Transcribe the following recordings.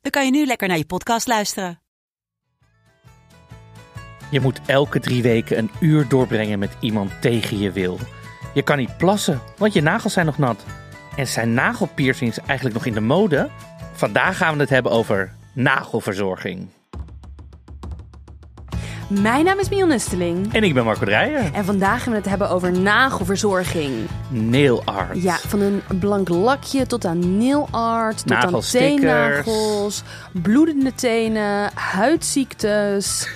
dan kan je nu lekker naar je podcast luisteren. Je moet elke drie weken een uur doorbrengen met iemand tegen je wil. Je kan niet plassen, want je nagels zijn nog nat. En zijn nagelpiercings eigenlijk nog in de mode? Vandaag gaan we het hebben over nagelverzorging. Mijn naam is Mion Nesteling. En ik ben Marco Dreyer, En vandaag gaan we het hebben over nagelverzorging. nail art. Ja, van een blank lakje tot aan nail art, tot aan teennagels, bloedende tenen, huidziektes.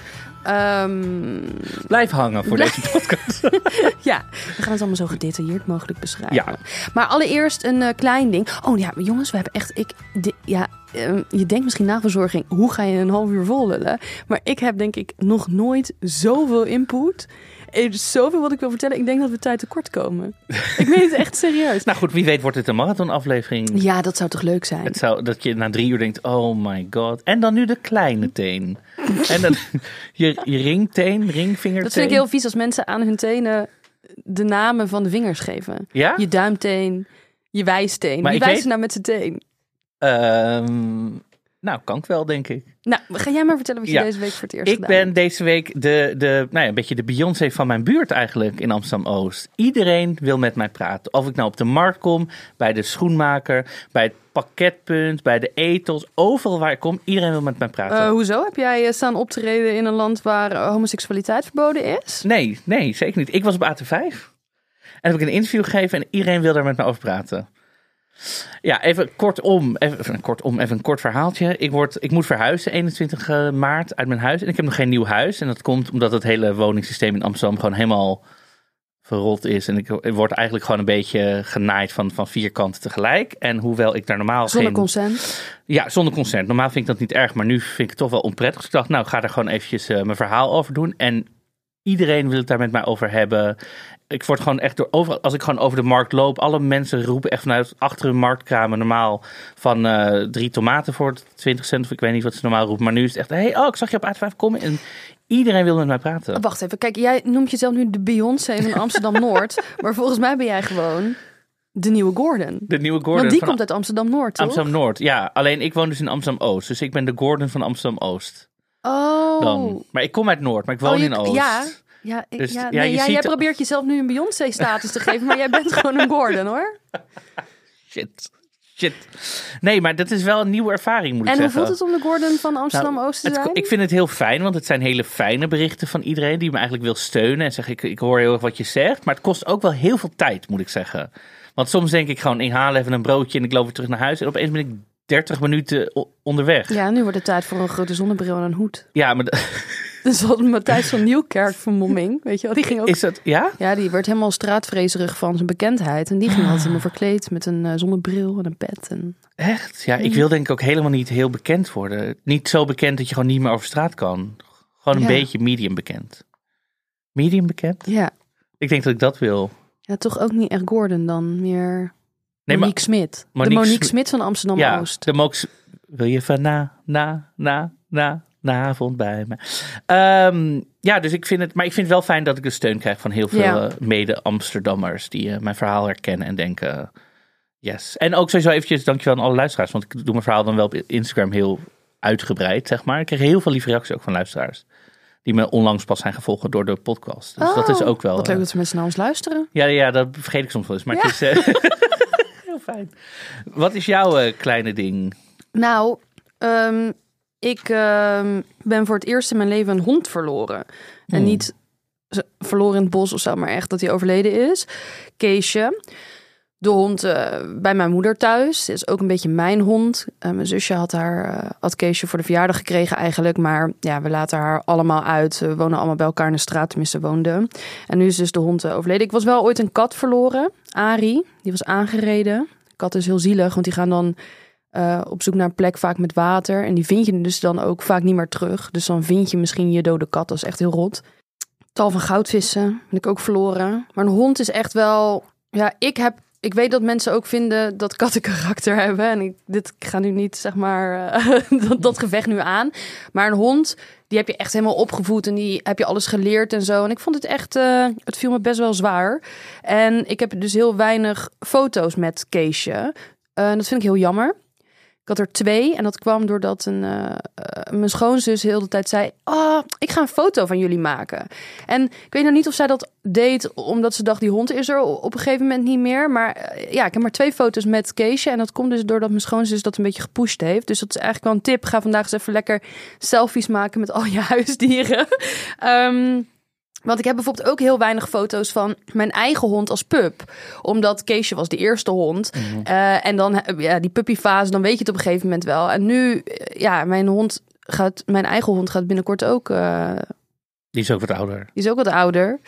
Ehm, Blijf hangen voor deze podcast. ja, we gaan het allemaal zo gedetailleerd mogelijk beschrijven. Ja. Maar allereerst een eh, klein ding. Oh ja, jongens, we hebben echt... Ik, de- ja, ehm, je denkt misschien nagelverzorging, hoe ga je een half uur vol lullen? Maar ik heb denk ik nog nooit zoveel input. Er is zoveel wat ik wil vertellen. Ik denk dat we tijd tekort komen. ik meen het echt serieus. nou goed, wie weet wordt het een marathonaflevering. Ja, dat zou toch leuk zijn? Het zou, dat je na drie uur denkt, oh my god. En dan nu de kleine teen. en dan je, je ringteen, ringvingerteen. Dat vind ik heel vies als mensen aan hun tenen de namen van de vingers geven. Ja? Je duimteen, je wijsteen. Maar Wie wijst weet- nou met zijn teen? Ehm, nou, kan ik wel, denk ik. Nou, ga jij maar vertellen wat je Ja. deze week voor het eerst Ik gedaan ben hebt. deze week de, de, nou ja, een beetje de Beyoncé van mijn buurt eigenlijk in Amsterdam-Oost. Iedereen wil met mij praten. Of ik nou op de markt kom, bij de schoenmaker, bij het pakketpunt, bij de etels. Overal waar ik kom, iedereen wil met mij praten. Eh, hoezo? Heb jij eh, staan optreden in een land waar eh, homoseksualiteit verboden is? Nee, nee, zeker niet. Ik was op AT5. En heb ik een interview gegeven en iedereen wil daar met me over praten. Ja, even kortom, even, kortom, even een kort verhaaltje. Ik, word, ik moet verhuizen 21 maart uit mijn huis. En ik heb nog geen nieuw huis. En dat komt omdat het hele woningssysteem in Amsterdam gewoon helemaal verrot is. En ik, ik word eigenlijk gewoon een beetje genaaid van, van vier kanten tegelijk. En hoewel ik daar normaal Zonder geen... consent. Ja, zonder consent. Normaal vind ik dat niet erg, maar nu vind ik het toch wel onprettig. Dus ik dacht, nou, ik ga daar gewoon eventjes eh, mijn verhaal over doen. En iedereen wil het daar met mij over hebben. Ik word gewoon echt door over, als ik gewoon over de markt loop, alle mensen roepen echt vanuit achter hun marktkramen normaal van eh, drie tomaten voor 20 cent. Of ik weet niet wat ze normaal roepen. Maar nu is het echt, hey, oh, ik zag je op A5 komen. En iedereen wil met mij praten. Oh, wacht even. Kijk, jij noemt jezelf nu de Beyoncé van Amsterdam-Noord. maar volgens mij ben jij gewoon de nieuwe Gordon. De nieuwe Gordon Want die van komt uit Amsterdam-Noord, toch? Amsterdam Noord. Ja, alleen ik woon dus in Amsterdam Oost. Dus ik ben de Gordon van Amsterdam Oost. Oh. Dan. Maar ik kom uit Noord, maar ik woon Oh, je- in Oost. Ja, ja, ik- Dus, ja, ja, nee, ja, ziet jij probeert jezelf nu een Beyoncé-status te geven, maar jij bent gewoon een Gordon, hoor. Shit. Shit. Nee, maar dat is wel een nieuwe ervaring, moet ik En hoe zeggen. voelt het om de Gordon van Amsterdam-Oost te Nou, het- zijn? ik vind het heel fijn, want het zijn hele fijne berichten van iedereen die me eigenlijk wil steunen. En zeg ik, ik hoor heel erg wat je zegt. Maar het kost ook wel heel veel tijd, moet ik zeggen. Want soms denk ik gewoon, ik haal even een broodje en ik loop weer terug naar huis. En opeens ben ik 30 minuten onderweg. Ja, Ja, nu wordt het tijd voor een grote zonnebril en een hoed. maar d- Dus wat Matthijs van Nieuwkerk vermomming, weet je wel, die ging ook... is dat, ja? Ja, die werd helemaal straatvrezerig van zijn bekendheid. En die ging altijd helemaal verkleed met een eh, zonnebril en een pet. En... Echt? Ja, ik wil denk ik ook helemaal niet heel bekend worden. Niet zo bekend dat je gewoon niet meer over straat kan. Gewoon een Ja. beetje medium bekend. Medium bekend? Ja. Ik denk dat ik dat wil. ja, toch ook niet echt Gordon dan, meer Nee, Monique Smit. De Monique Sm- Smit van Ja, Amsterdam-Oost. de Mox. Wil je van na, na, na, na, na avond bij me? Ehm, ja, dus ik vind het. Maar ik vind het wel fijn dat ik de steun krijg van heel veel Ja. eh, mede-Amsterdammers die eh, mijn verhaal herkennen en denken. Yes. En ook sowieso eventjes dankjewel aan alle luisteraars. Want ik doe mijn verhaal dan wel op Instagram heel uitgebreid, zeg maar. Ik kreeg heel veel lieve reacties ook van luisteraars. Die me onlangs pas zijn gevolgd door de podcast. Dus dat is ook wel... Oh, Wat leuk eh, dat ze mensen naar ons luisteren. ja, ja, dat vergeet ik soms wel eens. Maar het is eh, heel fijn. Wat is jouw eh, kleine ding? Nou, ehm, ik ehm, ben voor het eerst in mijn leven een hond verloren. En Hmm. niet verloren in het bos of zo, maar echt dat hij overleden is. Keesje. De hond eh, bij mijn moeder thuis. Is ook een beetje mijn hond. Eh, mijn zusje had haar eh, had Keesje voor de verjaardag gekregen eigenlijk. Maar ja, we laten haar allemaal uit. We wonen allemaal bij elkaar in de straat, tenminste woonden. En nu is dus de hond overleden. Ik was wel ooit een kat verloren. Ari, die was aangereden. Kat is heel zielig, want die gaan dan eh, op zoek naar een plek, vaak met water. En die vind je dus dan ook vaak niet meer terug. Dus dan vind je misschien je dode kat. Dat is echt heel rot. Tal van goudvissen ben ik ook verloren. Maar een hond is echt wel... Ja, ik heb... Ik weet dat mensen ook vinden dat katten karakter hebben. En ik, dit, ik ga nu niet, zeg maar, eh, dat, gevecht nu aan. Maar een hond, die heb je echt helemaal opgevoed. En die heb je alles geleerd en zo. En ik vond het echt... eh, het viel me best wel zwaar. En ik heb dus heel weinig foto's met Keesje. Dat vind ik heel jammer. Ik had er twee en dat kwam doordat een, eh, eh, mijn schoonzus heel de tijd zei... Oh, ik ga een foto van jullie maken. En ik weet nog niet of zij dat deed omdat ze dacht... die hond is er op een gegeven moment niet meer. Maar eh, ja, ik heb maar twee foto's met Keesje. En dat komt dus doordat mijn schoonzus dat een beetje gepusht heeft. Dus dat is eigenlijk wel een tip. Ga vandaag eens even lekker selfies maken met al je huisdieren. Ehm, want ik heb bijvoorbeeld ook heel weinig foto's van mijn eigen hond als pup. Omdat Keesje was de eerste hond. Eh, en dan ja, die puppyfase, dan weet je het op een gegeven moment wel. En nu, eh, ja, mijn hond gaat, mijn eigen hond gaat binnenkort ook, eh, Die is ook wat ouder. die is ook wat ouder.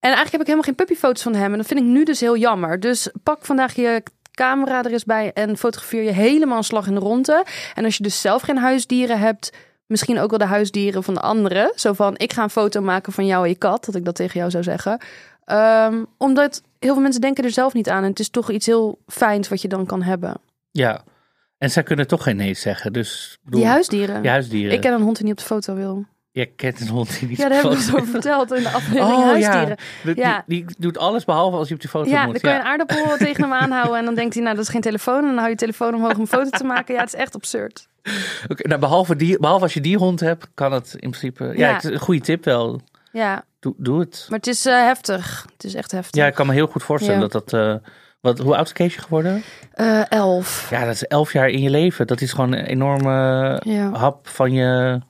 En eigenlijk heb ik helemaal geen puppyfoto's van hem. En dat vind ik nu dus heel jammer. Dus pak vandaag je camera er eens bij en fotografeer je helemaal een slag in de ronde. En als je dus zelf geen huisdieren hebt, misschien ook wel de huisdieren van de anderen. Zo van, ik ga een foto maken van jou en je kat, dat ik dat tegen jou zou zeggen. Ehm, omdat heel veel mensen denken er zelf niet aan. En het is toch iets heel fijns wat je dan kan hebben. Ja. En zij kunnen toch geen nee zeggen. Dus, bedoel, Die huisdieren. je huisdieren. Ik ken een hond die niet op de foto wil. Je kent een hond die niet Ja, daar hebben we over verteld in de aflevering Oh huisdieren. ja. Die, Ja. Die, die doet alles behalve als hij op die foto Ja, moet. dan kan je een aardappel tegen hem aanhouden en dan denkt hij, nou dat is geen telefoon. En dan hou je telefoon omhoog om een foto te maken. Ja, het is echt absurd. Oké, nou, behalve, die, behalve als je die hond hebt, kan het in principe... Ja, Ja. het is een goede tip wel. Ja, Doe, doe het. maar het is eh, heftig. Het is echt heftig. Ja, ik kan me heel goed voorstellen Ja. dat dat... eh, wat, hoe oud is Keesje geworden? Eh, elf. Ja, dat is elf jaar in je leven. Dat is gewoon een enorme Ja. hap van je,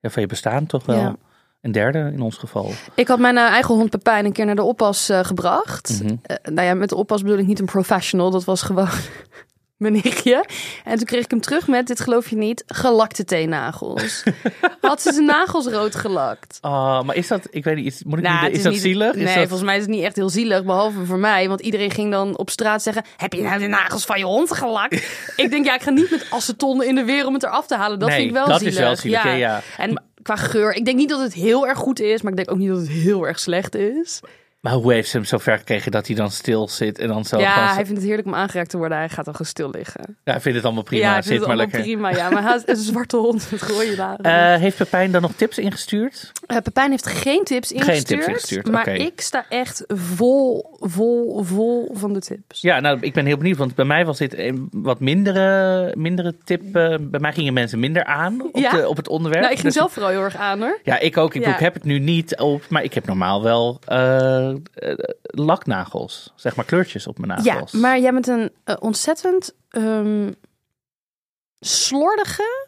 ja, van je bestaan toch wel. Ja. Een derde in ons geval. Ik had mijn eh, eigen hond Pepijn een keer naar de oppas eh, gebracht. Mhm. Eh, nou ja, met de oppas bedoel ik niet een professional. Dat was gewoon mijn nichtje. En toen kreeg ik hem terug met, dit geloof je niet, gelakte teennagels. Had ze zijn nagels rood gelakt. Oh, maar is dat, ik weet niet, is, moet ik Nou, niet, is, dat niet- zielig? Nee, dat, volgens mij is het niet echt heel zielig, behalve voor mij. Want iedereen ging dan op straat zeggen, heb je nou de nagels van je hond gelakt? ik denk, ja, ik ga niet met aceton in de weer om het eraf te halen. Dat nee, vind ik wel dat zielig. is wel zielig. Ja. Ja, En qua geur, ik denk niet dat het heel erg goed is, maar ik denk ook niet dat het heel erg slecht is. Maar hoe heeft ze hem zo ver gekregen dat hij dan stil zit en dan zo ja, gewoon... hij vindt het heerlijk om aangeraakt te worden. Hij gaat dan gewoon stil liggen. Ja, hij vindt het allemaal prima. ja, hij zit vindt het maar allemaal lekker. prima. Ja, maar hij is een zwarte hond met rode dagen. Eh, heeft Pepijn dan nog tips ingestuurd? Eh, Pepijn heeft geen tips ingestuurd. tips ingestuurd, Maar ik sta echt vol, vol, vol van de tips. Ja, nou, ik ben heel benieuwd, want bij mij was dit een wat mindere, mindere tip. eh, bij mij gingen mensen minder aan op, Ja? de, op het onderwerp. Nou, ik ging Dus- zelf vooral heel erg aan hoor. Ja, ik ook. Ik, Ja. heb het nu niet op, maar ik heb normaal wel laknagels. Zeg maar kleurtjes op mijn Ja, nagels. maar jij bent een eh, ontzettend ehm, slordige,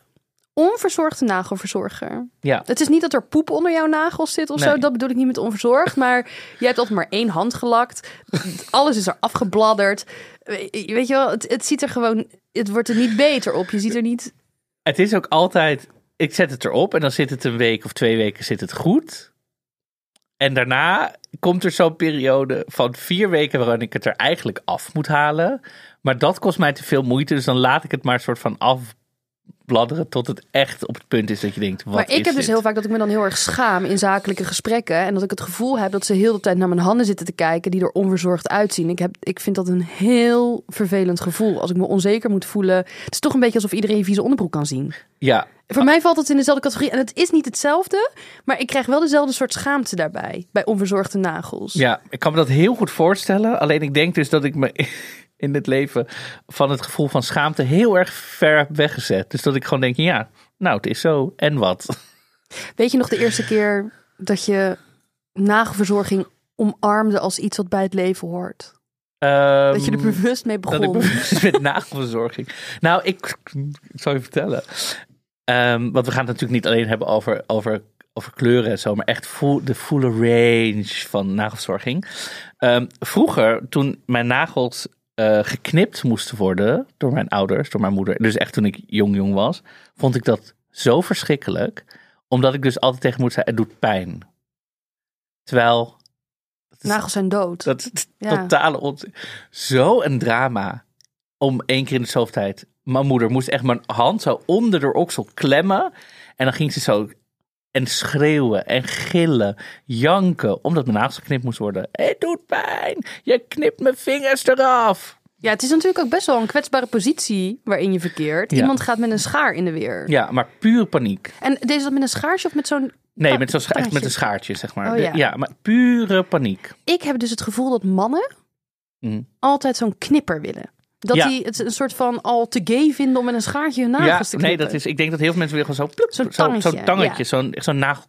onverzorgde nagelverzorger. Ja. Het is niet dat er poep onder jouw nagels zit of zo. Dat bedoel ik niet met onverzorgd. Maar je hebt altijd maar één hand gelakt. Alles is er afgebladderd. We- Weet je wel, het, het ziet er gewoon... Het wordt er niet beter op. Je ziet er niet... Het is ook altijd, ik zet het erop en dan zit het een week of twee weken zit het goed. En daarna komt er zo'n periode van vier weken waarin ik het er eigenlijk af moet halen. Maar dat kost mij te veel moeite, dus dan laat ik het maar een soort van afbladderen tot het echt op het punt is dat je denkt, wat maar ik heb dus heel vaak dat ik me dan heel erg schaam in zakelijke gesprekken. En dat ik het gevoel heb dat ze heel de tijd naar mijn handen zitten te kijken die er onverzorgd uitzien. Ik, heb, ik vind dat een heel vervelend gevoel. Als ik me onzeker moet voelen. Het is toch een beetje alsof iedereen je vieze onderbroek kan zien. Ja, Voor mij valt het in dezelfde categorie. En het is niet hetzelfde, maar ik krijg wel dezelfde soort schaamte daarbij. Bij onverzorgde nagels. Ja, ik kan me dat heel goed voorstellen. Alleen ik denk dus dat ik me in het leven van het gevoel van schaamte heel erg ver weggezet. Dus dat ik gewoon denk, ja, nou het is zo. En wat? Weet je nog de eerste keer dat je nagelverzorging omarmde als iets wat bij het leven hoort? Dat je er bewust mee begon. Dat ik bewust met nagelverzorging. Nou, ik, ik zal je vertellen. Ehm, want we gaan het natuurlijk niet alleen hebben over, over, over kleuren en zo, maar echt full, de full range van nagelverzorging. Ehm, vroeger, toen mijn nagels eh, geknipt moesten worden door mijn ouders, door mijn moeder, dus echt toen ik jong jong was, vond ik dat zo verschrikkelijk, omdat ik dus altijd tegen moet zeggen, het doet pijn. Terwijl is- Nagels zijn dood. dat is Ja. totale onzin. Zo een drama om één keer in de zoveel tijd mijn moeder moest echt mijn hand zo onder de oksel klemmen. En dan ging ze zo en schreeuwen en gillen, janken, omdat mijn nagels geknipt moest worden. Het doet pijn, je knipt mijn vingers eraf. Ja, het is natuurlijk ook best wel een kwetsbare positie waarin je verkeert. Ja. Iemand gaat met een schaar in de weer. Ja, maar puur paniek. En deze dat met een schaarsje of met zo'n... Nee, met, zo'n scha- echt met een schaartje, zeg maar. Oh, ja. ja, maar pure paniek. Ik heb dus het gevoel dat mannen Mm. altijd zo'n knipper willen. Dat Ja. die het een soort van al te gay vinden om met een schaartje hun nagels Ja, te knippen. nee, dat is, ik denk dat heel veel mensen willen gewoon zo, ploep, Zo'n zo, tangetje, zo'n tangetje, ja. zo'n,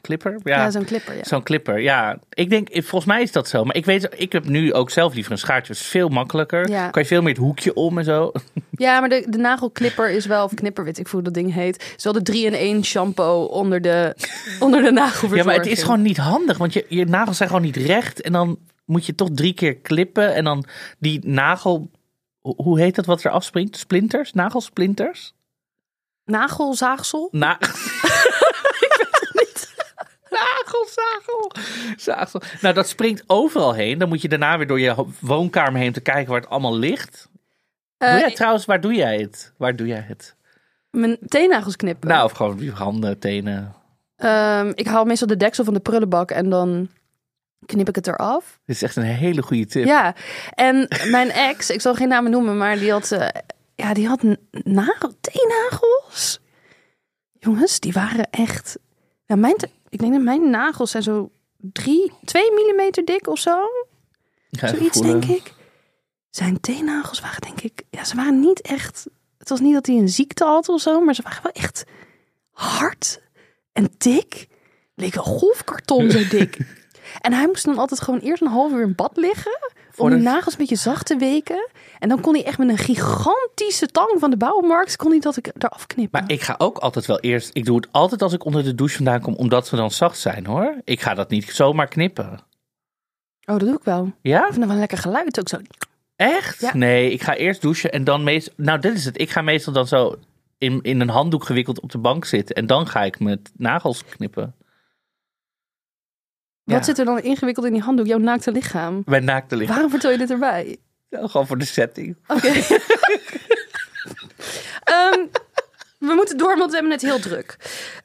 clipper. Ja, Ja, zo'n clipper, ja. zo'n clipper. Ja, ik denk, volgens mij is dat zo. Maar ik weet, ik heb nu ook zelf liever een schaartje. Het is veel makkelijker. Kan je veel meer het hoekje om en zo. Ja, maar de, de nagelklipper is wel, of knipper, weet ik hoe dat ding heet. Is wel de 3-in-1 shampoo onder de, onder de nagelverzorging. Ja, maar het is gewoon niet handig, want je, je nagels zijn gewoon niet recht. En dan moet je toch drie keer klippen. En dan die nagel, hoe- heet dat wat er afspringt? Splinters? Nagelsplinters? Nagelzaagsel? Na Nagelzagel. Zaagsel. Nou, dat springt overal heen. Dan moet je daarna weer door je woonkamer heen te kijken waar het allemaal ligt. doe Eh, jij trouwens, waar doe jij het? Waar doe jij het? Mijn teennagels knippen. Nou, of gewoon je handen, tenen. Ehm, ik haal meestal de deksel van de prullenbak en dan knip ik het eraf. Dit is echt een hele goede tip. Ja, en mijn ex, ik zal geen namen noemen, maar die had, eh, ja, die had nagel, teennagels. Jongens, die waren echt. Ja, mijn, ik denk dat mijn nagels zijn zo drie, twee millimeter dik of zo. Even Zoiets voelen. denk ik. Zijn teennagels waren denk ik, ja, ze waren niet echt. Het was niet dat hij een ziekte had of zo, maar ze waren wel echt hard en dik. Leek een golfkarton zo dik. en hij moest dan altijd gewoon eerst een half uur in bad liggen. Om die nagels een beetje zacht te weken. En dan kon hij echt met een gigantische tang van de bouwmarkt... kon hij dat ik eraf knippen. Maar ik ga ook altijd wel eerst. Ik doe het altijd als ik onder de douche vandaan kom, omdat ze dan zacht zijn hoor. Ik ga dat niet zomaar knippen. Oh, dat doe ik wel. Ja? Ik vind dat wel een lekker geluid ook zo. Echt? Ja. Nee, ik ga eerst douchen en dan meestal. Nou, dit is het. Ik ga meestal dan zo in, in een handdoek gewikkeld op de bank zitten. En dan ga ik met nagels knippen. Ja. Wat zit er dan ingewikkeld in die handdoek? Jouw naakte lichaam. Mijn naakte lichaam. Waarom vertel je dit erbij? Gewoon voor de setting. Oké. Ehm, we moeten door, want we hebben het heel druk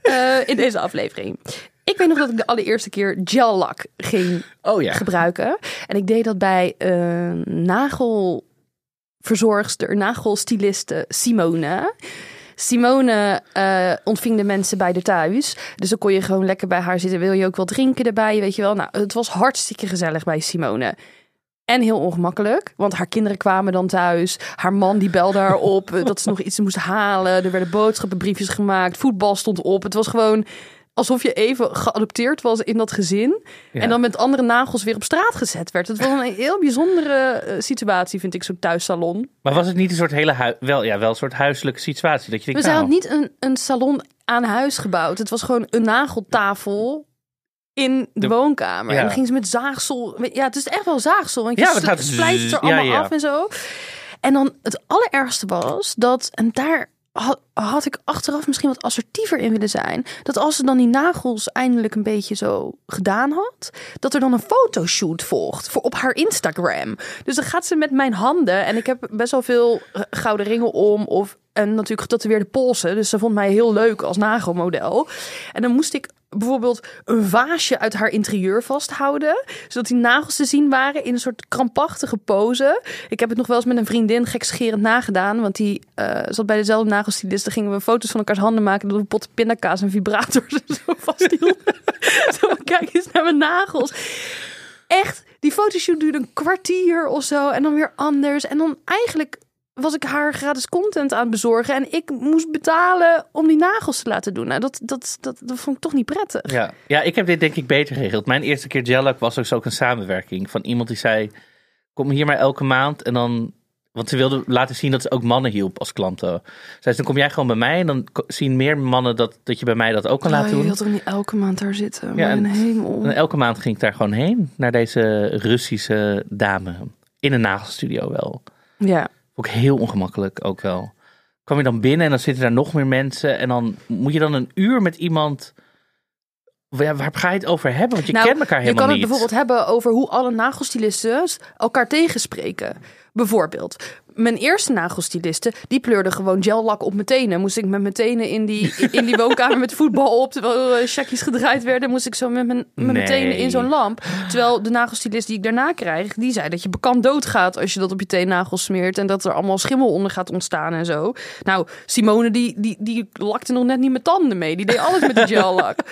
eh, in deze aflevering. Ik weet nog dat ik de allereerste keer gel lak ging Oh ja. gebruiken. En ik deed dat bij een nagelverzorgster, nagelstiliste Simone. Simone eh, ontving de mensen bij de thuis. Dus dan kon je gewoon lekker bij haar zitten. Wil je ook wel drinken erbij, weet je wel. Nou, het was hartstikke gezellig bij Simone. En heel ongemakkelijk, want haar kinderen kwamen dan thuis. Haar man die belde haar op eh, dat ze nog iets moest halen. Er werden boodschappenbriefjes gemaakt. Voetbal stond op. Het was gewoon alsof je even geadopteerd was in dat gezin. Ja. En dan met andere nagels weer op straat gezet werd. Het was een heel bijzondere eh, situatie, vind ik, zo'n thuissalon. Maar was het niet een soort hele wel, ja, wel een soort huiselijke situatie? Dat je We denkt, zijn nou, niet een, een salon aan huis gebouwd. Het was gewoon een nageltafel in de, De- woonkamer. ja. En dan ging ze met zaagsel. Ja, het is echt wel zaagsel. Want je Ja, het gaat splijt het er allemaal ja. af en zo. En dan het allerergste was dat, en daar had, ik achteraf misschien wat assertiever in willen zijn. Dat als ze dan die nagels eindelijk een beetje zo gedaan had, dat er dan een fotoshoot volgt voor op haar Instagram. Dus dan gaat ze met mijn handen en ik heb best wel veel eh, gouden ringen om of en natuurlijk getatoeëerde polsen. Dus ze vond mij heel leuk als nagelmodel. En dan moest ik bijvoorbeeld een vaasje uit haar interieur vasthouden. Zodat die nagels te zien waren in een soort krampachtige pose. Ik heb het nog wel eens met een vriendin gekscherend nagedaan. Want die eh, zat bij dezelfde nagelstilist. Dan gingen we foto's van elkaars handen maken. Dat we pot pindakaas en vibrators en zo vasthielden. kijk eens naar mijn nagels. Echt, die fotoshoot duurde een kwartier of zo. En dan weer anders. En dan eigenlijk was ik haar gratis content aan het bezorgen. En ik moest betalen om die nagels te laten doen. Nou, dat, dat, dat, dat vond ik toch niet prettig. Ja. ja, ik heb dit denk ik beter geregeld. Mijn eerste keer Gellak was dus ook een samenwerking van iemand die zei: Kom hier maar elke maand en dan. Want ze wilde laten zien dat ze ook mannen hielp als klanten. Zei ze, dan kom jij gewoon bij mij en dan zien meer mannen dat, dat je bij mij dat ook kan Oh, laten je doen. wilt toch niet elke maand daar zitten? Ja, en- hemel. En elke maand ging ik daar gewoon heen, naar deze Russische dame. In een nagelstudio wel. Ja. Ook heel ongemakkelijk ook wel. Kwam je dan binnen en dan zitten daar nog meer mensen. En dan moet je dan een uur met iemand Ja, waar ga je het over hebben? Want je Nou, kent elkaar je helemaal kan het niet. bijvoorbeeld hebben over hoe alle nagelstilisten elkaar tegenspreken. Bijvoorbeeld, mijn eerste nagelstiliste, die pleurde gewoon gellak op mijn tenen. Moest ik met mijn tenen in die, in die woonkamer met voetbal op, terwijl checkjes gedraaid werden, moest ik zo met mijn, met mijn tenen in zo'n lamp. Terwijl de nagelstilist die ik daarna krijg, die zei dat je bekend doodgaat als je dat op je teennagels smeert en dat er allemaal schimmel onder gaat ontstaan en zo. Nou, Simone die, die, die lakte nog net niet met tanden mee. Die deed alles met de gellak.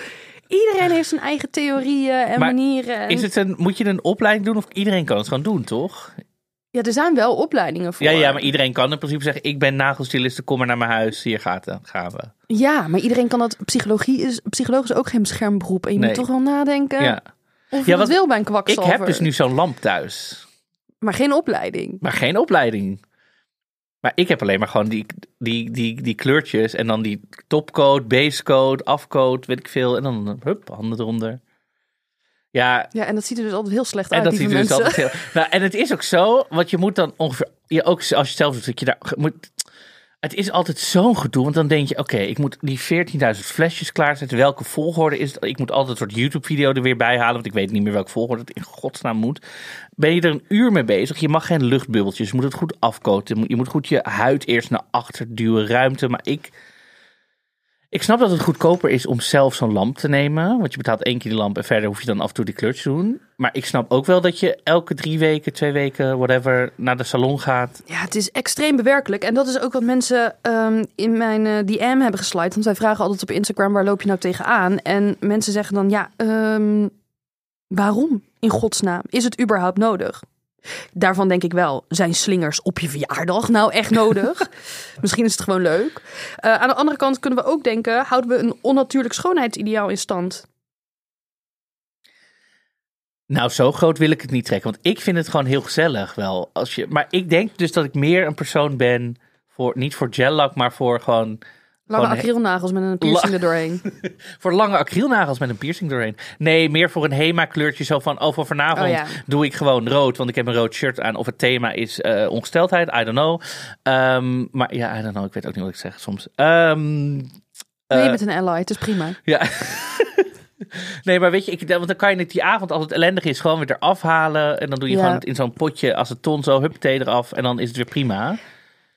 Iedereen heeft zijn eigen theorieën en Maar manieren. En... Is het een, moet je een opleiding doen of iedereen kan het gewoon doen, toch? Ja, er zijn wel opleidingen voor. Ja, ja, maar iedereen kan in principe zeggen: Ik ben nagelstiliste, kom maar naar mijn huis. Hier gaat het, gaan we. Ja, maar iedereen kan dat. Psychologie is, psycholoog is ook geen beschermd beroep. En je Nee. moet toch wel nadenken Ja. of Ja, je dat want wil bij een Ik kwakzalver. heb dus nu zo'n lamp thuis, Maar geen opleiding. maar geen opleiding. Maar ik heb alleen maar gewoon die, die, die, die kleurtjes en dan die topcoat, basecoat, afcoat, weet ik veel. En dan hup, handen eronder. Ja, Ja, en dat ziet er dus altijd heel slecht En uit, dat lieve ziet er dus altijd heel... Nou, en het is ook zo, want je moet dan ongeveer... Je ook als je het zelf doet, dat je daar... Moet, het is altijd zo'n gedoe, want dan denk je... Oké, ik moet die 14.000 flesjes klaarzetten. Welke volgorde is het? Ik moet altijd een soort YouTube-video er weer bij halen, want ik weet niet meer welke volgorde het in godsnaam moet. Ben je er een uur mee bezig? Je mag geen luchtbubbeltjes, je moet het goed afkoten. Je moet goed je huid eerst naar achter duwen, ruimte. Maar ik... Ik snap dat het goedkoper is om zelf zo'n lamp te nemen. Want je betaalt één keer die lamp en verder hoef je dan af en toe die kleurtjes te doen. Maar ik snap ook wel dat je elke drie weken, twee weken, whatever, naar de salon gaat. Ja, het is extreem bewerkelijk. En dat is ook wat mensen ehm, in mijn eh, DM hebben geslide. Want zij vragen altijd op Instagram, waar loop je nou tegenaan? En mensen zeggen dan, ja, ehm, waarom in godsnaam? Is het überhaupt nodig? Daarvan denk ik wel, zijn slingers op je verjaardag nou echt nodig? Misschien is het gewoon leuk. Eh, aan de andere kant kunnen we ook denken, houden we een onnatuurlijk schoonheidsideaal in stand? Nou, zo groot wil ik het niet trekken. Want ik vind het gewoon heel gezellig wel. Als je, maar ik denk dus dat ik meer een persoon ben voor, niet voor gel maar voor gewoon... Lange acrylnagels met een piercing er doorheen. Voor lange acrylnagels met een piercing doorheen. Nee, meer voor een HEMA kleurtje. Zo van, oh, voor vanavond Oh ja. doe ik gewoon rood. Want ik heb een rood shirt aan. Of het thema is eh, ongesteldheid. I don't know. Ehm, maar ja, I don't know. Ik weet ook niet wat ik zeg soms. Ehm, Nee, eh, je bent een ally, het is prima. ja. nee, maar weet je, ik, want dan kan je het die avond als het ellendig is gewoon weer eraf halen. En dan doe je Ja. gewoon het in zo'n potje als het ton zo, huppatee eraf. En dan is het weer prima.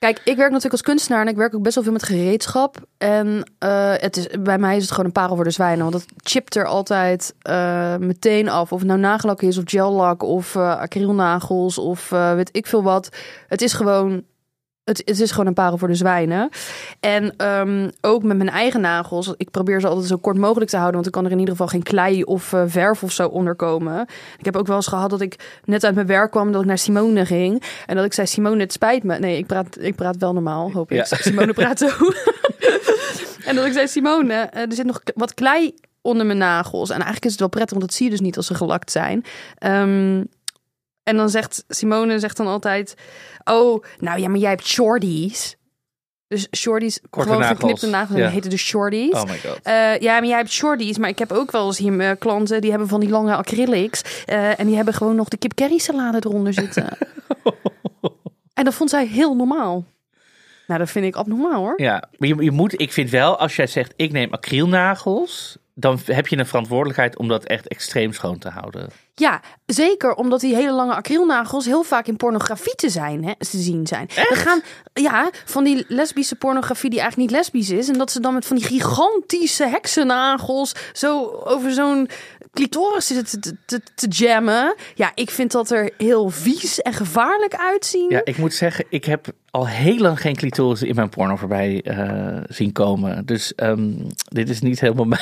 Kijk, ik werk natuurlijk als kunstenaar en ik werk ook best wel veel met gereedschap. En eh, het is, bij mij is het gewoon een parel voor de zwijnen. Want het chipt er altijd eh, meteen af. Of het nou nagellak is of gellak of eh acrylnagels of weet ik veel wat. Het is gewoon... Het, het is gewoon een parel voor de zwijnen. En ehm, ook met mijn eigen nagels. Ik probeer ze altijd zo kort mogelijk te houden. Want dan kan er in ieder geval geen klei of eh, verf of zo onderkomen. Ik heb ook wel eens gehad dat ik net uit mijn werk kwam. Dat ik naar Simone ging. En dat ik zei, Simone, het spijt me. Nee, ik praat, ik praat wel normaal, hoop ik. Ja. Simone praat zo. en dat ik zei, Simone, eh, er zit nog wat klei onder mijn nagels. En eigenlijk is het wel prettig, want dat zie je dus niet als ze gelakt zijn. Ehm, en dan zegt Simone zegt dan altijd... Oh, nou ja, maar jij hebt shorties. Dus shorties, Korte gewoon nagels. geknipte nagels. Ja. Die heten dus shorties. Oh my god. Eh, ja, maar jij hebt shorties. Maar ik heb ook wel eens hier eh, klanten die hebben van die lange acrylics. eh, en die hebben gewoon nog de kip curry salade eronder zitten. en dat vond zij heel normaal. Nou, dat vind ik abnormaal hoor. Ja, maar je, je moet, ik vind wel, als jij zegt ik neem acrylnagels, dan heb je een verantwoordelijkheid om dat echt extreem schoon te houden. Ja, zeker omdat die hele lange acrylnagels heel vaak in pornografie te, zijn, hè, te zien zijn. Er gaan, ja, van die lesbische pornografie die eigenlijk niet lesbisch is. En dat ze dan met van die gigantische heksennagels zo over zo'n clitoris zitten te, te, te jammen. Ja, ik vind dat er heel vies en gevaarlijk uitzien. Ja, ik moet zeggen, ik heb al heel lang geen clitoris in mijn porno voorbij eh, zien komen. Dus ehm, dit is niet helemaal mijn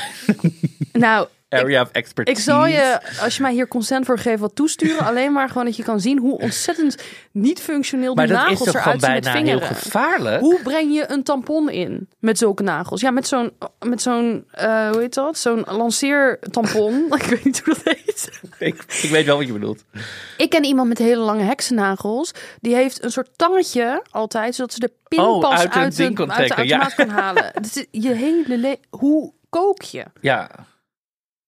Nou, area of expertise. Ik zal je, als je mij hier consent voor geeft, wat toesturen. Alleen maar gewoon dat je kan zien hoe ontzettend niet functioneel die Maar dat is nagels toch eruit zien bijna heel vingeren. gevaarlijk? Hoe breng je een tampon in met zulke nagels? Ja, met zo'n, met zo'n, eh, hoe heet dat? Zo'n lanceertampon. ik weet niet hoe dat heet. Ik, ik weet wel wat je bedoelt. Ik ken iemand met hele lange heksennagels. Die heeft een soort tangetje altijd, zodat ze de pinpas Oh, uit uit, de, uit ja. kan halen. Dat je hele le- hoe kook je? Ja.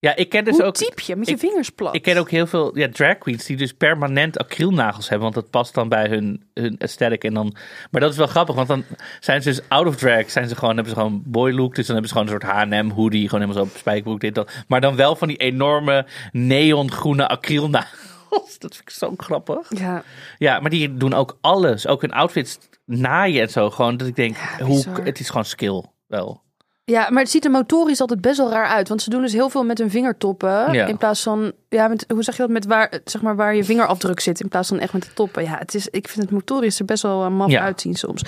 Ja, ik ken dus Hoe ook... typ je met je ik- vingers plat? Ik ken ook heel veel ja, drag queens die dus permanent acrylnagels hebben. Want dat past dan bij hun, hun aesthetic. En dan, maar dat is wel grappig, want dan zijn ze dus out of drag. Zijn ze gewoon, hebben ze gewoon boy look. Dus dan hebben ze gewoon een soort H&M hoodie. Gewoon helemaal zo op spijkerbroek, dit, dat. Maar dan wel van die enorme neongroene acrylnagels. Dat vind ik zo grappig. Ja, Ja, maar die doen ook alles. Ook hun outfits naaien en zo. Gewoon dat ik denk, Ja, hoe, het is gewoon skill wel. Ja, maar het ziet er motorisch altijd best wel raar uit. Want ze doen dus heel veel met hun vingertoppen. Ja. In plaats van, ja, met, hoe zeg je dat? Met waar, zeg maar, waar je vingerafdruk zit. In plaats van echt met de toppen. Ja, het is, ik vind het motorisch er best wel eh, maf Ja. uitzien soms.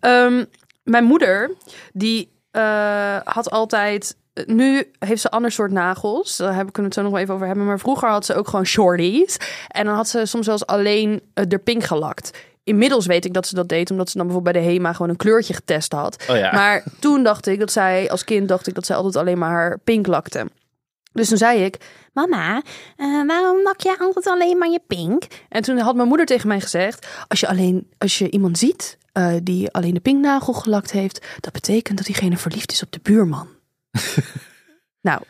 Ehm, mijn moeder, die eh, had altijd. Nu heeft ze ander soort nagels. Daar kunnen we het zo nog wel even over hebben. Maar vroeger had ze ook gewoon shorties. En dan had ze soms zelfs alleen uh, de pink gelakt. Inmiddels weet ik dat ze dat deed, omdat ze dan bijvoorbeeld bij de HEMA gewoon een kleurtje getest had. Oh ja. Maar toen dacht ik dat zij, als kind dacht ik dat zij altijd alleen maar haar pink lakte. Dus toen zei ik, mama, eh, waarom lak jij altijd alleen maar je pink? En toen had mijn moeder tegen mij gezegd, als je, alleen, als je iemand ziet eh, die alleen de pinknagel gelakt heeft, dat betekent dat diegene verliefd is op de buurman. nou,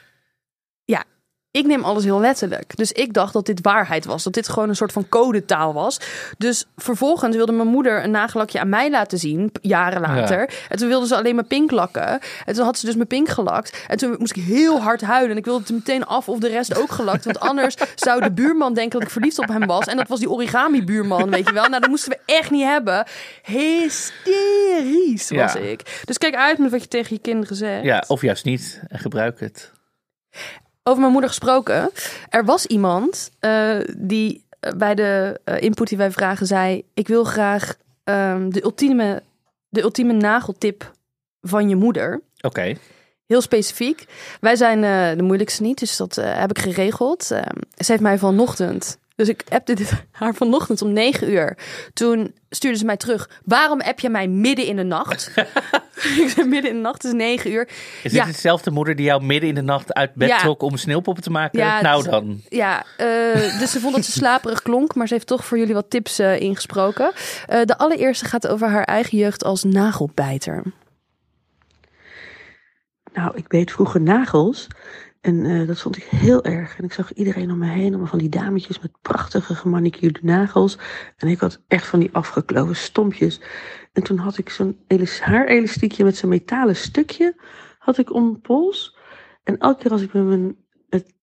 ik neem alles heel letterlijk. Dus ik dacht dat dit waarheid was. Dat dit gewoon een soort van codetaal was. Dus vervolgens wilde mijn moeder een nagellakje aan mij laten zien. Jaren later. En toen wilde ze alleen maar pink lakken. En toen had ze dus mijn pink gelakt. En toen moest ik heel hard huilen. En ik wilde het meteen af of de rest ook gelakt. Want anders zou de buurman denken dat ik verliefd op hem was. En dat was die origami buurman, weet je wel. Nou, dat moesten we echt niet hebben. Hysterisch was Ja. ik. Dus kijk uit met wat je tegen je kinderen zegt. Ja, of juist niet. En gebruik het. Over mijn moeder gesproken. Er was iemand eh, die eh, bij de eh, input die wij vragen zei... ik wil graag ehm, de, ultieme, de ultieme nageltip van je moeder. Oké. Heel specifiek. Wij zijn de moeilijkste niet, dus dat heb ik geregeld. Ehm, ze heeft mij vanochtend... Dus ik appte dit haar vanochtend om 9 uur. Toen stuurde ze mij terug. Waarom app je mij midden in de nacht? ik zei midden in de nacht, het is 9 uur. Is Ja. dit dezelfde moeder die jou midden in de nacht uit bed Ja. trok om sneeuwpoppen te maken? Ja, nou dan. Ja, eh, dus ze vond dat ze slaperig klonk, maar ze heeft toch voor jullie wat tips eh, ingesproken. Eh, de allereerste gaat over haar eigen jeugd als nagelbijter. Nou, ik beet vroeger nagels. En eh, dat vond ik heel erg. En ik zag iedereen om me heen, allemaal van die dametjes met prachtige gemanicuurde nagels. En ik had echt van die afgekloven stompjes. En toen had ik zo'n elas- haarelastiekje met zo'n metalen stukje had ik om mijn pols. En elke keer als ik met mijn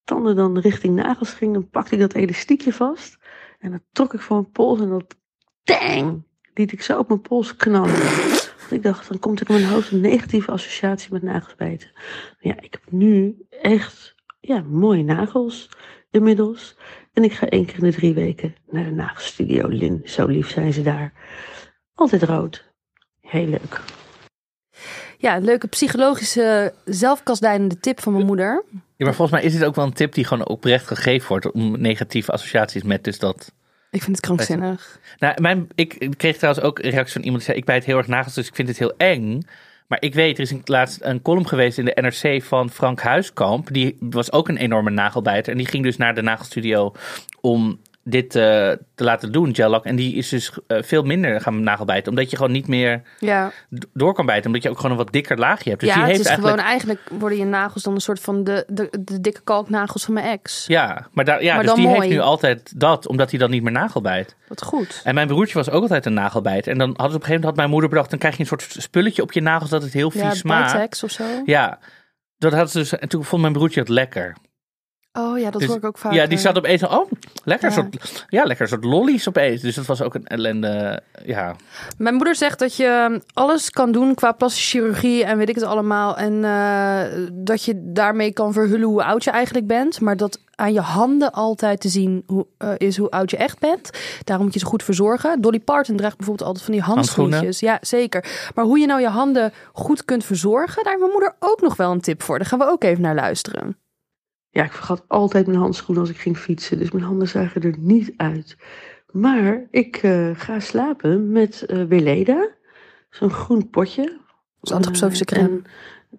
tanden dan richting nagels ging, dan pakte ik dat elastiekje vast. En dan trok ik voor mijn pols en dat tang, liet ik zo op mijn pols knallen. Ik dacht, dan komt er in mijn hoofd een negatieve associatie met nagels bijten. Maar ja, ik heb nu echt ja, mooie nagels inmiddels. En ik ga één keer in de drie weken naar de nagelstudio Lin. Zo lief zijn ze daar. Altijd rood. Heel leuk. Ja, een leuke psychologische zelfkastdijdende tip van mijn moeder. Ja, maar volgens mij is dit ook wel een tip die gewoon oprecht gegeven wordt om negatieve associaties met dus dat. Ik vind het krankzinnig. Nou, mijn, ik kreeg trouwens ook een reactie van iemand die zei: Ik bijt heel erg nagels, dus ik vind het heel eng. Maar ik weet, er is een, laatst een column geweest in de NRC van Frank Huiskamp. Die was ook een enorme nagelbijter. En die ging dus naar de nagelstudio om dit eh, te laten doen, gel En die is dus eh, veel minder gaan nagelbijten. Omdat je gewoon niet meer Ja, door kan bijten. Omdat je ook gewoon een wat dikker laagje hebt. Dus ja die het heeft is eigenlijk... gewoon eigenlijk worden je nagels dan een soort van de, de, de dikke kalknagels van mijn ex. Ja, maar, daar, ja Maar dus die mooi. heeft nu altijd dat, omdat hij dan niet meer nagelbijt. Wat goed. En mijn broertje was ook altijd een nagelbijter. En dan had het op een gegeven moment had mijn moeder bedacht, dan krijg je een soort spulletje op je nagels dat het heel vies Ja, smaakt. Bitex of zo. Ja, dat had ze dus. En toen vond mijn broertje het lekker. Oh ja, dat Dus- hoor ik ook vaak. Ja, die zat opeens, oh, lekker, Ja. soort, ja, lekker soort lollies opeens. Dus dat was ook een ellende, ja. Mijn moeder zegt dat je alles kan doen qua plastische chirurgie en weet ik het allemaal. En eh, dat je daarmee kan verhullen hoe oud je eigenlijk bent. Maar dat aan je handen altijd te zien hoe, eh, is hoe oud je echt bent. Daarom moet je ze goed verzorgen. Dolly Parton draagt bijvoorbeeld altijd van die handschoentjes. Ja, zeker. Maar hoe je nou je handen goed kunt verzorgen, daar heeft mijn moeder ook nog wel een tip voor. Daar gaan we ook even naar luisteren. Ja, ik vergat altijd mijn handschoenen als ik ging fietsen. Dus mijn handen zagen er niet uit. Maar ik eh, ga slapen met Weleda. Zo'n groen potje. is antroposofische Eh, crème. en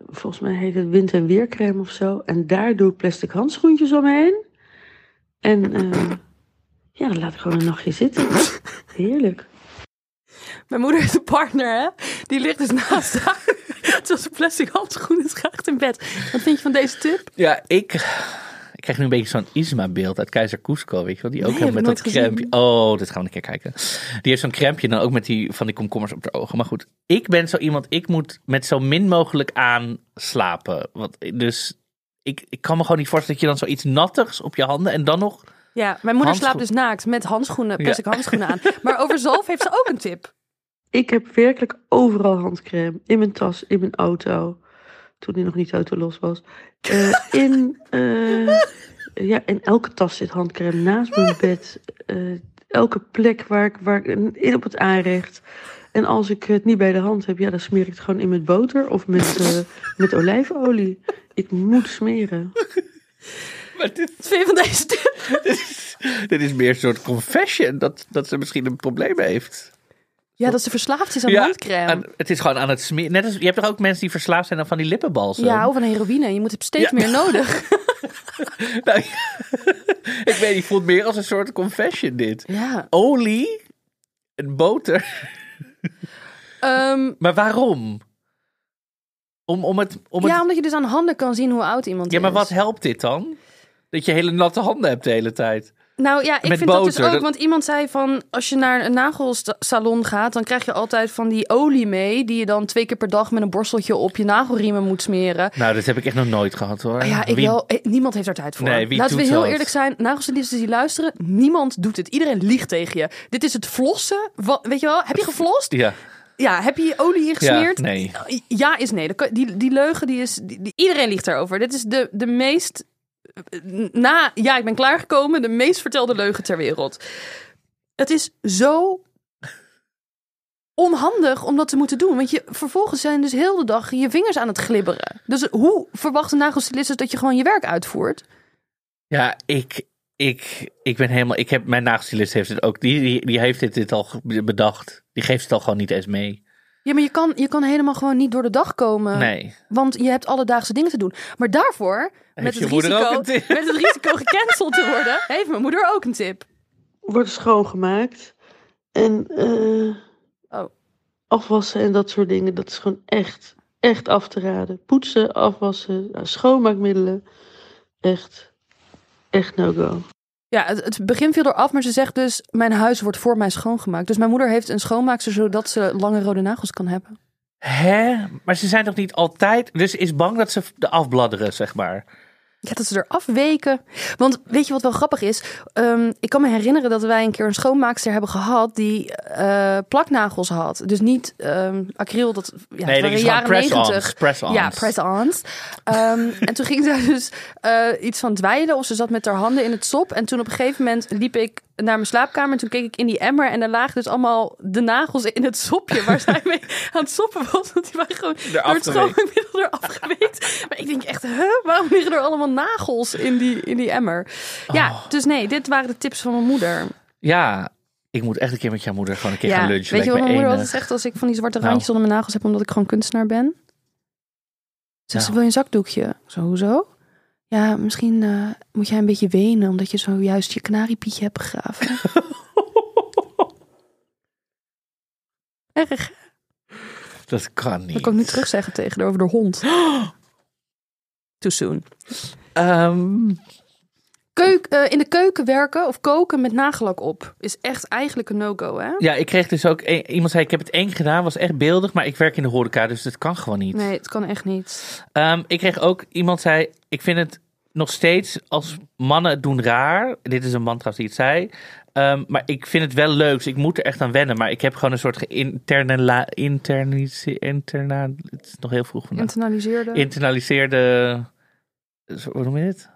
volgens mij heet het wind- en weercrème of zo. En daar doe ik plastic handschoentjes omheen. En ja, dan laat ik gewoon een nachtje zitten. Heerlijk. Mijn moeder heeft een partner, hè? Die ligt dus naast haar. Terwijl ze plastic handschoenen draagt in bed. Wat vind je van deze tip? Ja, ik, ik krijg nu een beetje zo'n Isma-beeld uit Keizer Cusco, weet je wel? Die ook Nee, met dat crempje. Oh, dit gaan we een keer kijken. Die heeft zo'n crempje dan ook met die van die komkommers op de ogen. Maar goed, ik ben zo iemand, ik moet met zo min mogelijk aan slapen. Want, dus ik, ik kan me gewoon niet voorstellen dat je dan zoiets nattigs op je handen en dan nog... Ja, mijn moeder Handschoen- slaapt dus naakt met handschoenen, plastic Ja. handschoenen aan. Maar over zalf heeft ze ook een tip. Ik heb werkelijk overal handcrème. In mijn tas, in mijn auto. Toen die nog niet autolos was. Eh, in, eh, ja, in elke tas zit handcrème. Naast mijn bed. eh, elke plek waar ik, waar ik in op het aanrecht. En als ik het niet bij de hand heb, ja, dan smeer ik het gewoon in met boter of met, eh, met olijfolie. Ik moet smeren. Maar dit, je van deze dit is meer een soort confession dat, dat ze misschien een probleem heeft. Ja, dat ze verslaafd is aan handcrème. aan- het is gewoon aan het smeren. Net als, je hebt toch ook mensen die verslaafd zijn aan van die lippenbalsen? Ja, of aan heroïne. Je moet het steeds Ja. meer nodig. Nou, ik weet niet, ik voel het meer als een soort confession dit. Ja. Olie en boter. Ehm, Maar waarom? Om, om het, om het... ja, omdat je dus aan handen kan zien hoe oud iemand Ja, is. maar wat helpt dit dan? Dat je hele natte handen hebt de hele tijd. Nou ja, ik Met vind dat dus ook. dat- Want iemand zei van, als je naar een nagelsalon gaat, dan krijg je altijd van die olie mee, die je dan twee keer per dag met een borsteltje op je nagelriemen moet smeren. Nou, dat heb ik echt nog nooit gehad hoor. Ja, ik Wie- wel. eh, Niemand heeft daar tijd voor. Nee, Laten we heel dat? eerlijk zijn. Nagelstylisten die luisteren, niemand doet het. Iedereen liegt tegen je. Dit is het flossen. Wa- weet je wel? Heb je geflost? Ja, Ja. Heb je olie ingesmeerd? ja, nee. Ja is nee. Die, die leugen, die is, die, die- iedereen liegt daarover. Dit is de, de meest, na, ja, ik ben klaargekomen, de meest vertelde leugen ter wereld. Het is zo onhandig om dat te moeten doen. Want je, vervolgens zijn dus heel de dag je vingers aan het glibberen. Dus hoe verwacht een nagelstylist dat je gewoon je werk uitvoert? Ja, ik, ik, ik ben helemaal... Ik heb, mijn nagelstylist heeft het ook... Die, die, die heeft dit, dit al bedacht. Die geeft het al gewoon niet eens mee. Ja, maar je kan, je kan helemaal gewoon niet door de dag komen. Nee. Want je hebt alledaagse dingen te doen. Maar daarvoor, met het, risico, ook een tip? met het risico gecanceld te worden, heeft mijn moeder ook een tip. Wordt schoongemaakt. En eh, Oh. afwassen en dat soort dingen. Dat is gewoon echt, echt af te raden. Poetsen, afwassen, nou, schoonmaakmiddelen. Echt, echt no-go. Ja, het, begin viel eraf, maar ze zegt dus: Mijn huis wordt voor mij schoongemaakt. Dus mijn moeder heeft een schoonmaakster zodat ze lange rode nagels kan hebben. Hè? Maar ze zijn toch niet altijd... Dus is bang dat ze de afbladderen, zeg maar. Ja, dat ze er afweken. Want weet je wat wel grappig is? Ehm, ik kan me herinneren dat wij een keer een schoonmaakster hebben gehad die eh, plaknagels had. Dus niet ehm acryl, dat ja, nee, dat is jaren press-ons. 90. Press-ons. Ja, press-ons. Ehm, en toen ging zij dus eh, iets van dweilen of ze zat met haar handen in het sop. En toen op een gegeven moment liep ik naar mijn slaapkamer. En toen keek ik in die emmer en daar lagen dus allemaal de nagels in het sopje waar zij mee aan het soppen was. Want die waren gewoon door het schoonmaakmiddel eraf geweekt. Maar ik denk echt, huh? waarom liggen er allemaal nagels in die, in die emmer? Ja, Oh. dus nee, dit waren de tips van mijn moeder. Ja, ik moet echt een keer met jouw moeder gewoon een keer ja, gaan lunchen. weet je wat mijn moeder altijd zegt als ik van die zwarte Nou. randjes onder mijn nagels heb omdat ik gewoon kunstenaar ben? Zegt ze, Nou. wil je een zakdoekje? Zo, hoezo? Ja, misschien eh, moet jij een beetje wenen omdat je zojuist je kanariepietje hebt begraven. Erg. Dat kan niet. Dat kan ik niet terugzeggen tegen haar over de hond. Too soon. Ehm, Keuk, eh, in de keuken werken of koken met nagellak op is echt eigenlijk een no-go, hè? ja, ik kreeg dus ook... iemand zei, ik heb het één gedaan, was echt beeldig. Maar ik werk in de horeca, dus dat kan gewoon niet. Nee, het kan echt niet. Ehm, ik kreeg ook... Iemand zei, ik vind het nog steeds als mannen het doen raar. Dit is een man trouwens die het zei. Ehm, maar ik vind het wel leuk, dus ik moet er echt aan wennen. Maar ik heb gewoon een soort geïnterne... Internise, interna, het is nog heel vroeg vandaag. Internaliseerde Internaliseerde... Hoe noem je dit?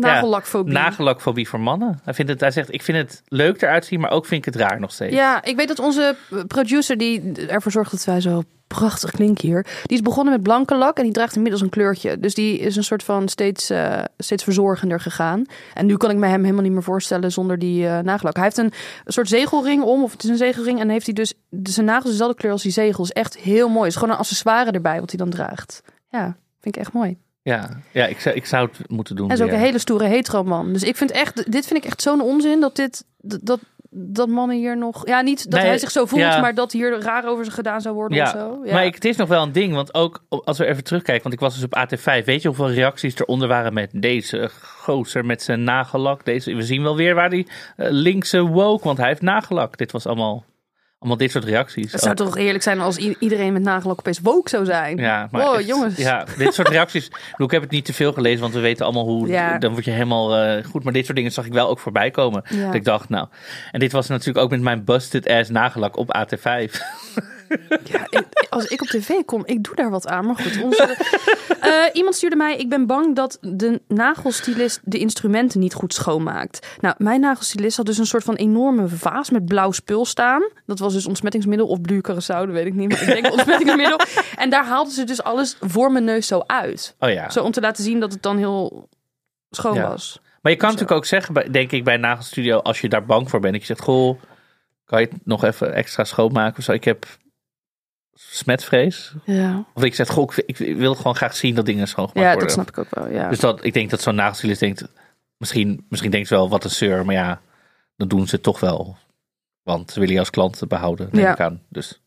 Nagellakfobie. Nagellakfobie voor mannen. Hij, vindt het, hij zegt, ik vind het leuk eruit zien, maar ook vind ik het raar nog steeds. Ja, ik weet dat onze producer die ervoor zorgt dat wij zo prachtig klinken hier, die is begonnen met blanke lak en die draagt inmiddels een kleurtje. Dus die is een soort van steeds, eh, steeds verzorgender gegaan. En nu kan ik me hem helemaal niet meer voorstellen zonder die eh nagellak. Hij heeft een, soort zegelring om, of het is een zegelring, en heeft hij dus zijn nagels dezelfde kleur als die zegels. Echt heel mooi. Het is gewoon een accessoire erbij wat hij dan draagt. Ja, vind ik echt mooi. Ja, ja ik, zou, ik zou het moeten doen. Hij is ook weer. een hele stoere hetero man. Dus ik vind echt, dit vind ik echt zo'n onzin dat dit, dat, dat mannen hier nog... Ja, niet dat Nee, hij zich zo voelt, ja. maar dat hier raar over zich gedaan zou worden of Ja, zo. Ja. maar ik, het is nog wel een ding. Want ook als we even terugkijken. Want ik was dus op AT5. Weet je hoeveel reacties eronder waren met deze gozer met zijn nagellak? Deze, we zien wel weer waar die eh, linkse woke. Want hij heeft nagellak. Dit was allemaal, allemaal dit soort reacties. Het zou Ook. toch eerlijk zijn als iedereen met nagellak opeens woke zou zijn. Ja, maar oh, echt, jongens. Ja, dit soort reacties. Ik heb het niet te veel gelezen, want we weten allemaal hoe. Ja. Dan word je helemaal eh, goed. Maar dit soort dingen zag ik wel ook voorbij komen. Ja. Dat ik dacht, nou. En dit was natuurlijk ook met mijn busted ass nagellak op AT5. Ja, ik- als ik op tv kom, ik doe daar wat aan. Maar goed, onze, Eh, iemand stuurde mij, ik ben bang dat de nagelstylist de instrumenten niet goed schoonmaakt. Nou, mijn nagelstylist had dus een soort van enorme vaas met blauw spul staan. Dat was dus ontsmettingsmiddel of dat weet ik niet. Maar ik denk ontsmettingsmiddel. En daar haalden ze dus alles voor mijn neus zo uit. Oh ja. Zo om te laten zien dat het dan heel schoon Ja. was. Maar je kan natuurlijk ook zeggen, denk ik, bij een nagelstudio, als je daar bang voor bent, dat je zegt, goh, kan je het nog even extra schoonmaken of zo? Ik heb smetvrees. Ja, Of ik zeg, goh, ik, ik wil gewoon graag zien dat dingen schoongemaakt ja worden. dat snap ik ook wel. Ja. Dus dat, ik denk dat zo'n nagelstylist denkt, misschien, misschien denkt ze wel, wat een zeur, maar ja, dan doen ze het toch wel. Want ze willen je als klant behouden, neem Ja. ik aan. Dus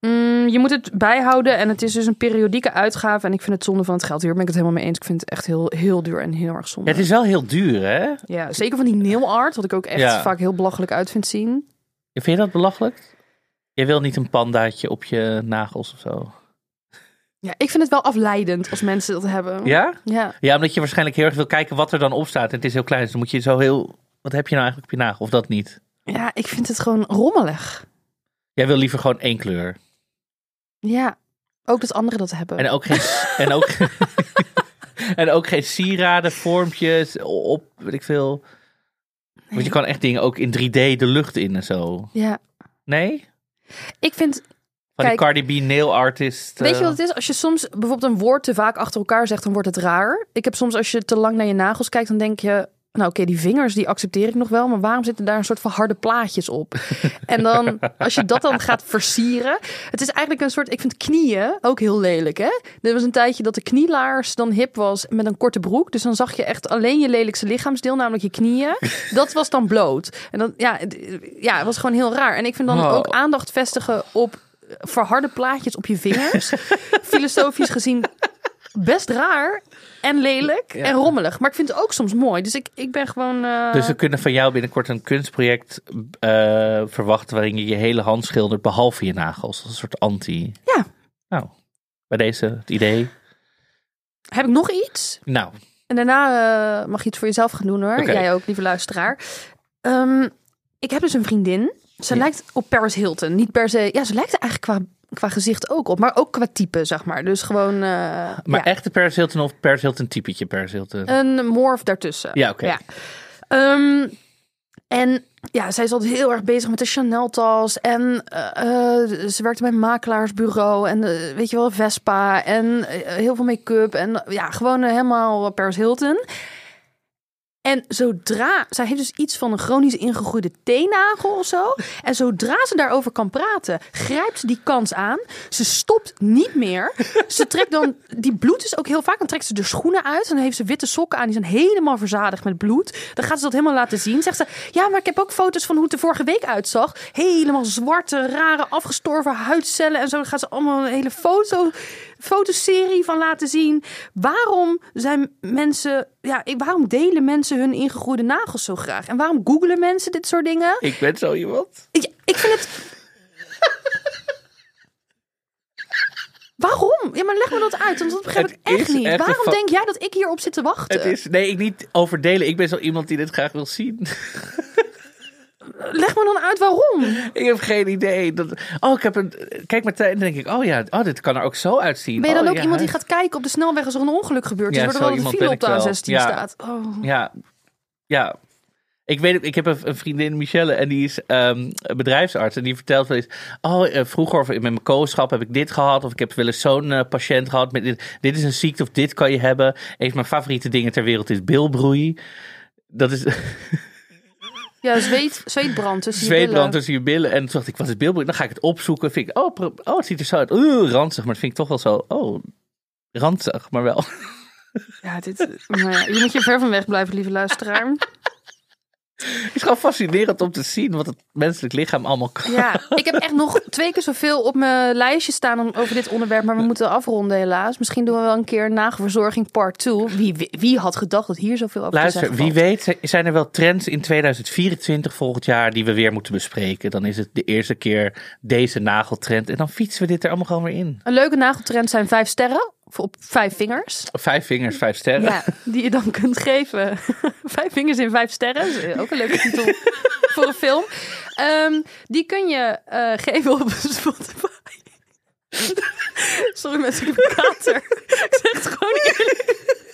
Mm, je moet het bijhouden en het is dus een periodieke uitgave. En ik vind het zonde van het geld. Hier ben ik het helemaal mee eens. Ik vind het echt heel, heel duur en heel erg zonde. ja, het is wel heel duur, hè? Ja, zeker van die nail art, wat ik ook echt Ja. vaak heel belachelijk uit vind zien. Vind je dat belachelijk? Je wil niet een pandaatje op je nagels of zo? Ja, ik vind het wel afleidend als mensen dat hebben. Ja? Ja. Ja, omdat je waarschijnlijk heel erg wil kijken wat er dan op staat. En het is heel klein, dus dan moet je zo heel... Wat heb je nou eigenlijk op je nagel? Of dat niet? Ja, ik vind het gewoon rommelig. Jij wil liever gewoon één kleur. Ja, ook dat anderen dat hebben. En ook geen... en, ook, en ook geen sieraden, vormpjes, op, weet ik veel. Want je kan echt dingen ook in 3D de lucht in en zo. Ja, Nee? Ik vind Van Kijk. die Cardi B nail artist. Weet je eh, wat het is? Als je soms bijvoorbeeld een woord te vaak achter elkaar zegt, dan wordt het raar. Ik heb soms als je te lang naar je nagels kijkt, dan denk je... Nou oké, die vingers die accepteer ik nog wel, maar waarom zitten daar een soort van harde plaatjes op? En dan, als je dat dan gaat versieren, het is eigenlijk een soort, ik vind knieën ook heel lelijk hè. Er was een tijdje dat de knielaars dan hip was met een korte broek, dus dan zag je echt alleen je lelijkste lichaamsdeel, namelijk je knieën. Dat was dan bloot. En dan, ja, het- ja, het was gewoon heel raar. En ik vind dan Oh. ook aandacht vestigen op verharde plaatjes op je vingers. Filosofisch gezien best raar en lelijk Ja. en rommelig. Maar ik vind het ook soms mooi. Dus ik, ik ben gewoon... eh, Dus we kunnen van jou binnenkort een kunstproject eh, verwachten waarin je je hele hand schildert, behalve je nagels. Als een soort anti. Ja. Nou, bij deze het idee. Heb ik nog iets? Nou, En daarna eh, mag je iets voor jezelf gaan doen hoor. Jij ook, lieve luisteraar. Ehm, ik heb dus een vriendin. Ze Ja. lijkt op Paris Hilton. Niet per se... Ja, ze lijkt er eigenlijk qua, qua gezicht ook op. Maar ook qua type, zeg maar. Dus gewoon... eh, maar ja, echte Paris Hilton of Paris Hilton typetje Paris Hilton? een morf daartussen. ja, oké. Ja. Ehm, en ja, zij is altijd heel erg bezig met de Chanel-tas. En eh, eh, ze werkte bij een makelaarsbureau. En weet je wel, Vespa. En heel veel make-up. En ja, gewoon helemaal Paris Hilton. En zodra, zij heeft dus iets van een chronisch ingegroeide teennagel of zo. En zodra ze daarover kan praten, grijpt ze die kans aan. Ze stopt niet meer. Ze trekt dan, die bloed is ook heel vaak, dan trekt ze de schoenen uit. En dan heeft ze witte sokken aan, die zijn helemaal verzadigd met bloed. Dan gaat ze dat helemaal laten zien. Zegt ze, ja, maar ik heb ook foto's van hoe het er vorige week uitzag. Helemaal zwarte, rare, afgestorven huidcellen en zo. Dan gaat ze allemaal een hele foto, fotoserie van laten zien. Waarom zijn mensen, ja, waarom delen mensen hun ingegroeide nagels zo graag? En waarom googelen mensen dit soort dingen? Ik ben zo iemand. Ik, ik vind het. Waarom? Ja, maar leg me dat uit, want dat begrijp Het ik echt niet. echt Waarom denk jij dat ik hierop zit te wachten? Het is, nee, ik niet overdelen. Ik ben zo iemand die dit graag wil zien. Leg me dan uit waarom. ik heb geen idee. Dat, oh, ik heb een. Kijk maar dan denk ik, oh ja, oh, dit kan er ook zo uitzien. Ben je dan Oh, ook ja, iemand die gaat kijken op de snelweg als er een ongeluk gebeurt? Ja, is, waardoor zo er een iemand file op de ik wel. A16 Ja. staat. Oh. Ja, ja. Ik weet, ik heb een, een vriendin, Michelle, en die is ehm, bedrijfsarts. En die vertelt wel eens, oh, eh, vroeger of met mijn co-schap heb ik dit gehad. Of ik heb wel eens zo'n eh, patiënt gehad. Met dit, dit is een ziekte of dit kan je hebben. Een van mijn favoriete dingen ter wereld is bilbroei. Dat is Ja, zweet, zweetbrand tussen je billen. tussen je billen. En toen dacht ik, wat is bilbroei? Dan ga ik het opzoeken. Vind ik, oh, oh het ziet er zo uit. Oeh, ranzig. Maar dat vind ik toch wel zo, oh, ranzig, maar wel. Ja, dit, ja, hier moet je ver van weg blijven, lieve luisteraar. Het is gewoon fascinerend om te zien wat het menselijk lichaam allemaal kan. Ja, ik heb echt nog twee keer zoveel op mijn lijstje staan om, over dit onderwerp. Maar we moeten afronden helaas. Misschien doen we wel een keer nagelverzorging part 2. Wie, wie, had gedacht dat hier zoveel over Luister, te zeggen wie weet zijn er wel trends in 2024 volgend jaar die we weer moeten bespreken. Dan is het de eerste keer deze nageltrend en dan fietsen we dit er allemaal gewoon weer in. Een leuke nageltrend zijn vijf sterren. Op vijf vingers. Vijf vingers, vijf sterren. Ja, die je dan kunt geven. vijf vingers in vijf sterren. Dat is ook een leuke titel voor een film. Ehm, die kun je eh, geven op Spotify. Sorry mensen, ik heb een kater. Ik zeg het gewoon eerlijk.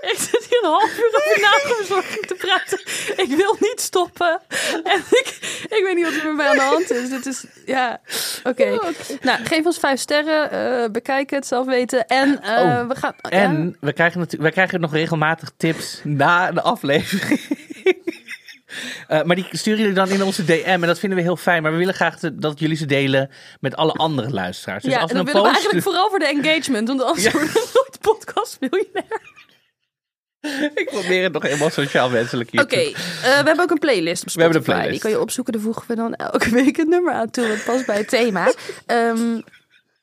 Ik zit hier een half uur over nagelverzorging te praten. Ik wil niet stoppen. En ik, ik weet niet wat er met mij aan de hand is. Dit is, ja, oké. Nou, geef ons vijf sterren. eh, bekijk het, zelf weten. En Oh, we gaan... En ja. we, krijgen natuurlijk, wij krijgen nog regelmatig tips na de aflevering. Eh, maar die sturen jullie dan in onze DM en dat vinden we heel fijn. Maar we willen graag te- dat jullie ze delen met alle andere luisteraars. Dus ja, als en dan we willen we eigenlijk vooral voor de engagement. Want anders Ja. Podcast miljonair. Ik probeer het nog helemaal sociaal wenselijk hier Oké, eh, we hebben ook een playlist op We hebben een playlist. Die kan je opzoeken. Daar voegen we dan elke week een nummer aan toe. Het past bij het thema. Ehm,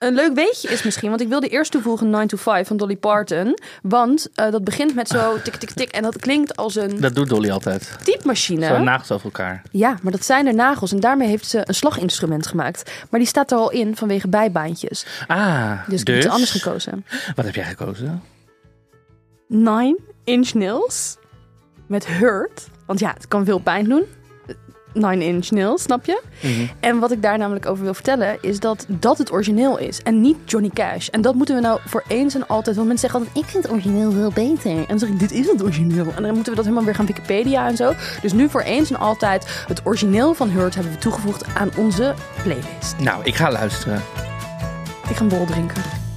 een leuk weetje is misschien, want ik wilde eerst toevoegen 9 to 5 van Dolly Parton. Want eh, dat begint met zo tik, tik, tik. En dat klinkt als een Dat doet Dolly altijd. typemachine. Zo nagels over elkaar. Ja, maar dat zijn er nagels. En daarmee heeft ze een slaginstrument gemaakt. Maar die staat er al in vanwege bijbaantjes. Ah, Dus ik dus, heb iets anders gekozen. Wat heb jij gekozen? 9 inch nails met hurt. Want ja, het kan veel pijn doen. 9 inch nails, snap je? Mhm. En wat ik daar namelijk over wil vertellen is dat dat het origineel is en niet Johnny Cash. En dat moeten we nou voor eens en altijd. Want mensen zeggen altijd: ik vind het origineel veel beter. En dan zeg ik: dit is het origineel. En dan moeten we dat helemaal weer gaan Wikipedia en zo. Dus nu voor eens en altijd het origineel van Hurt hebben we toegevoegd aan onze playlist. Nou, ik ga luisteren. Ik ga een bol drinken.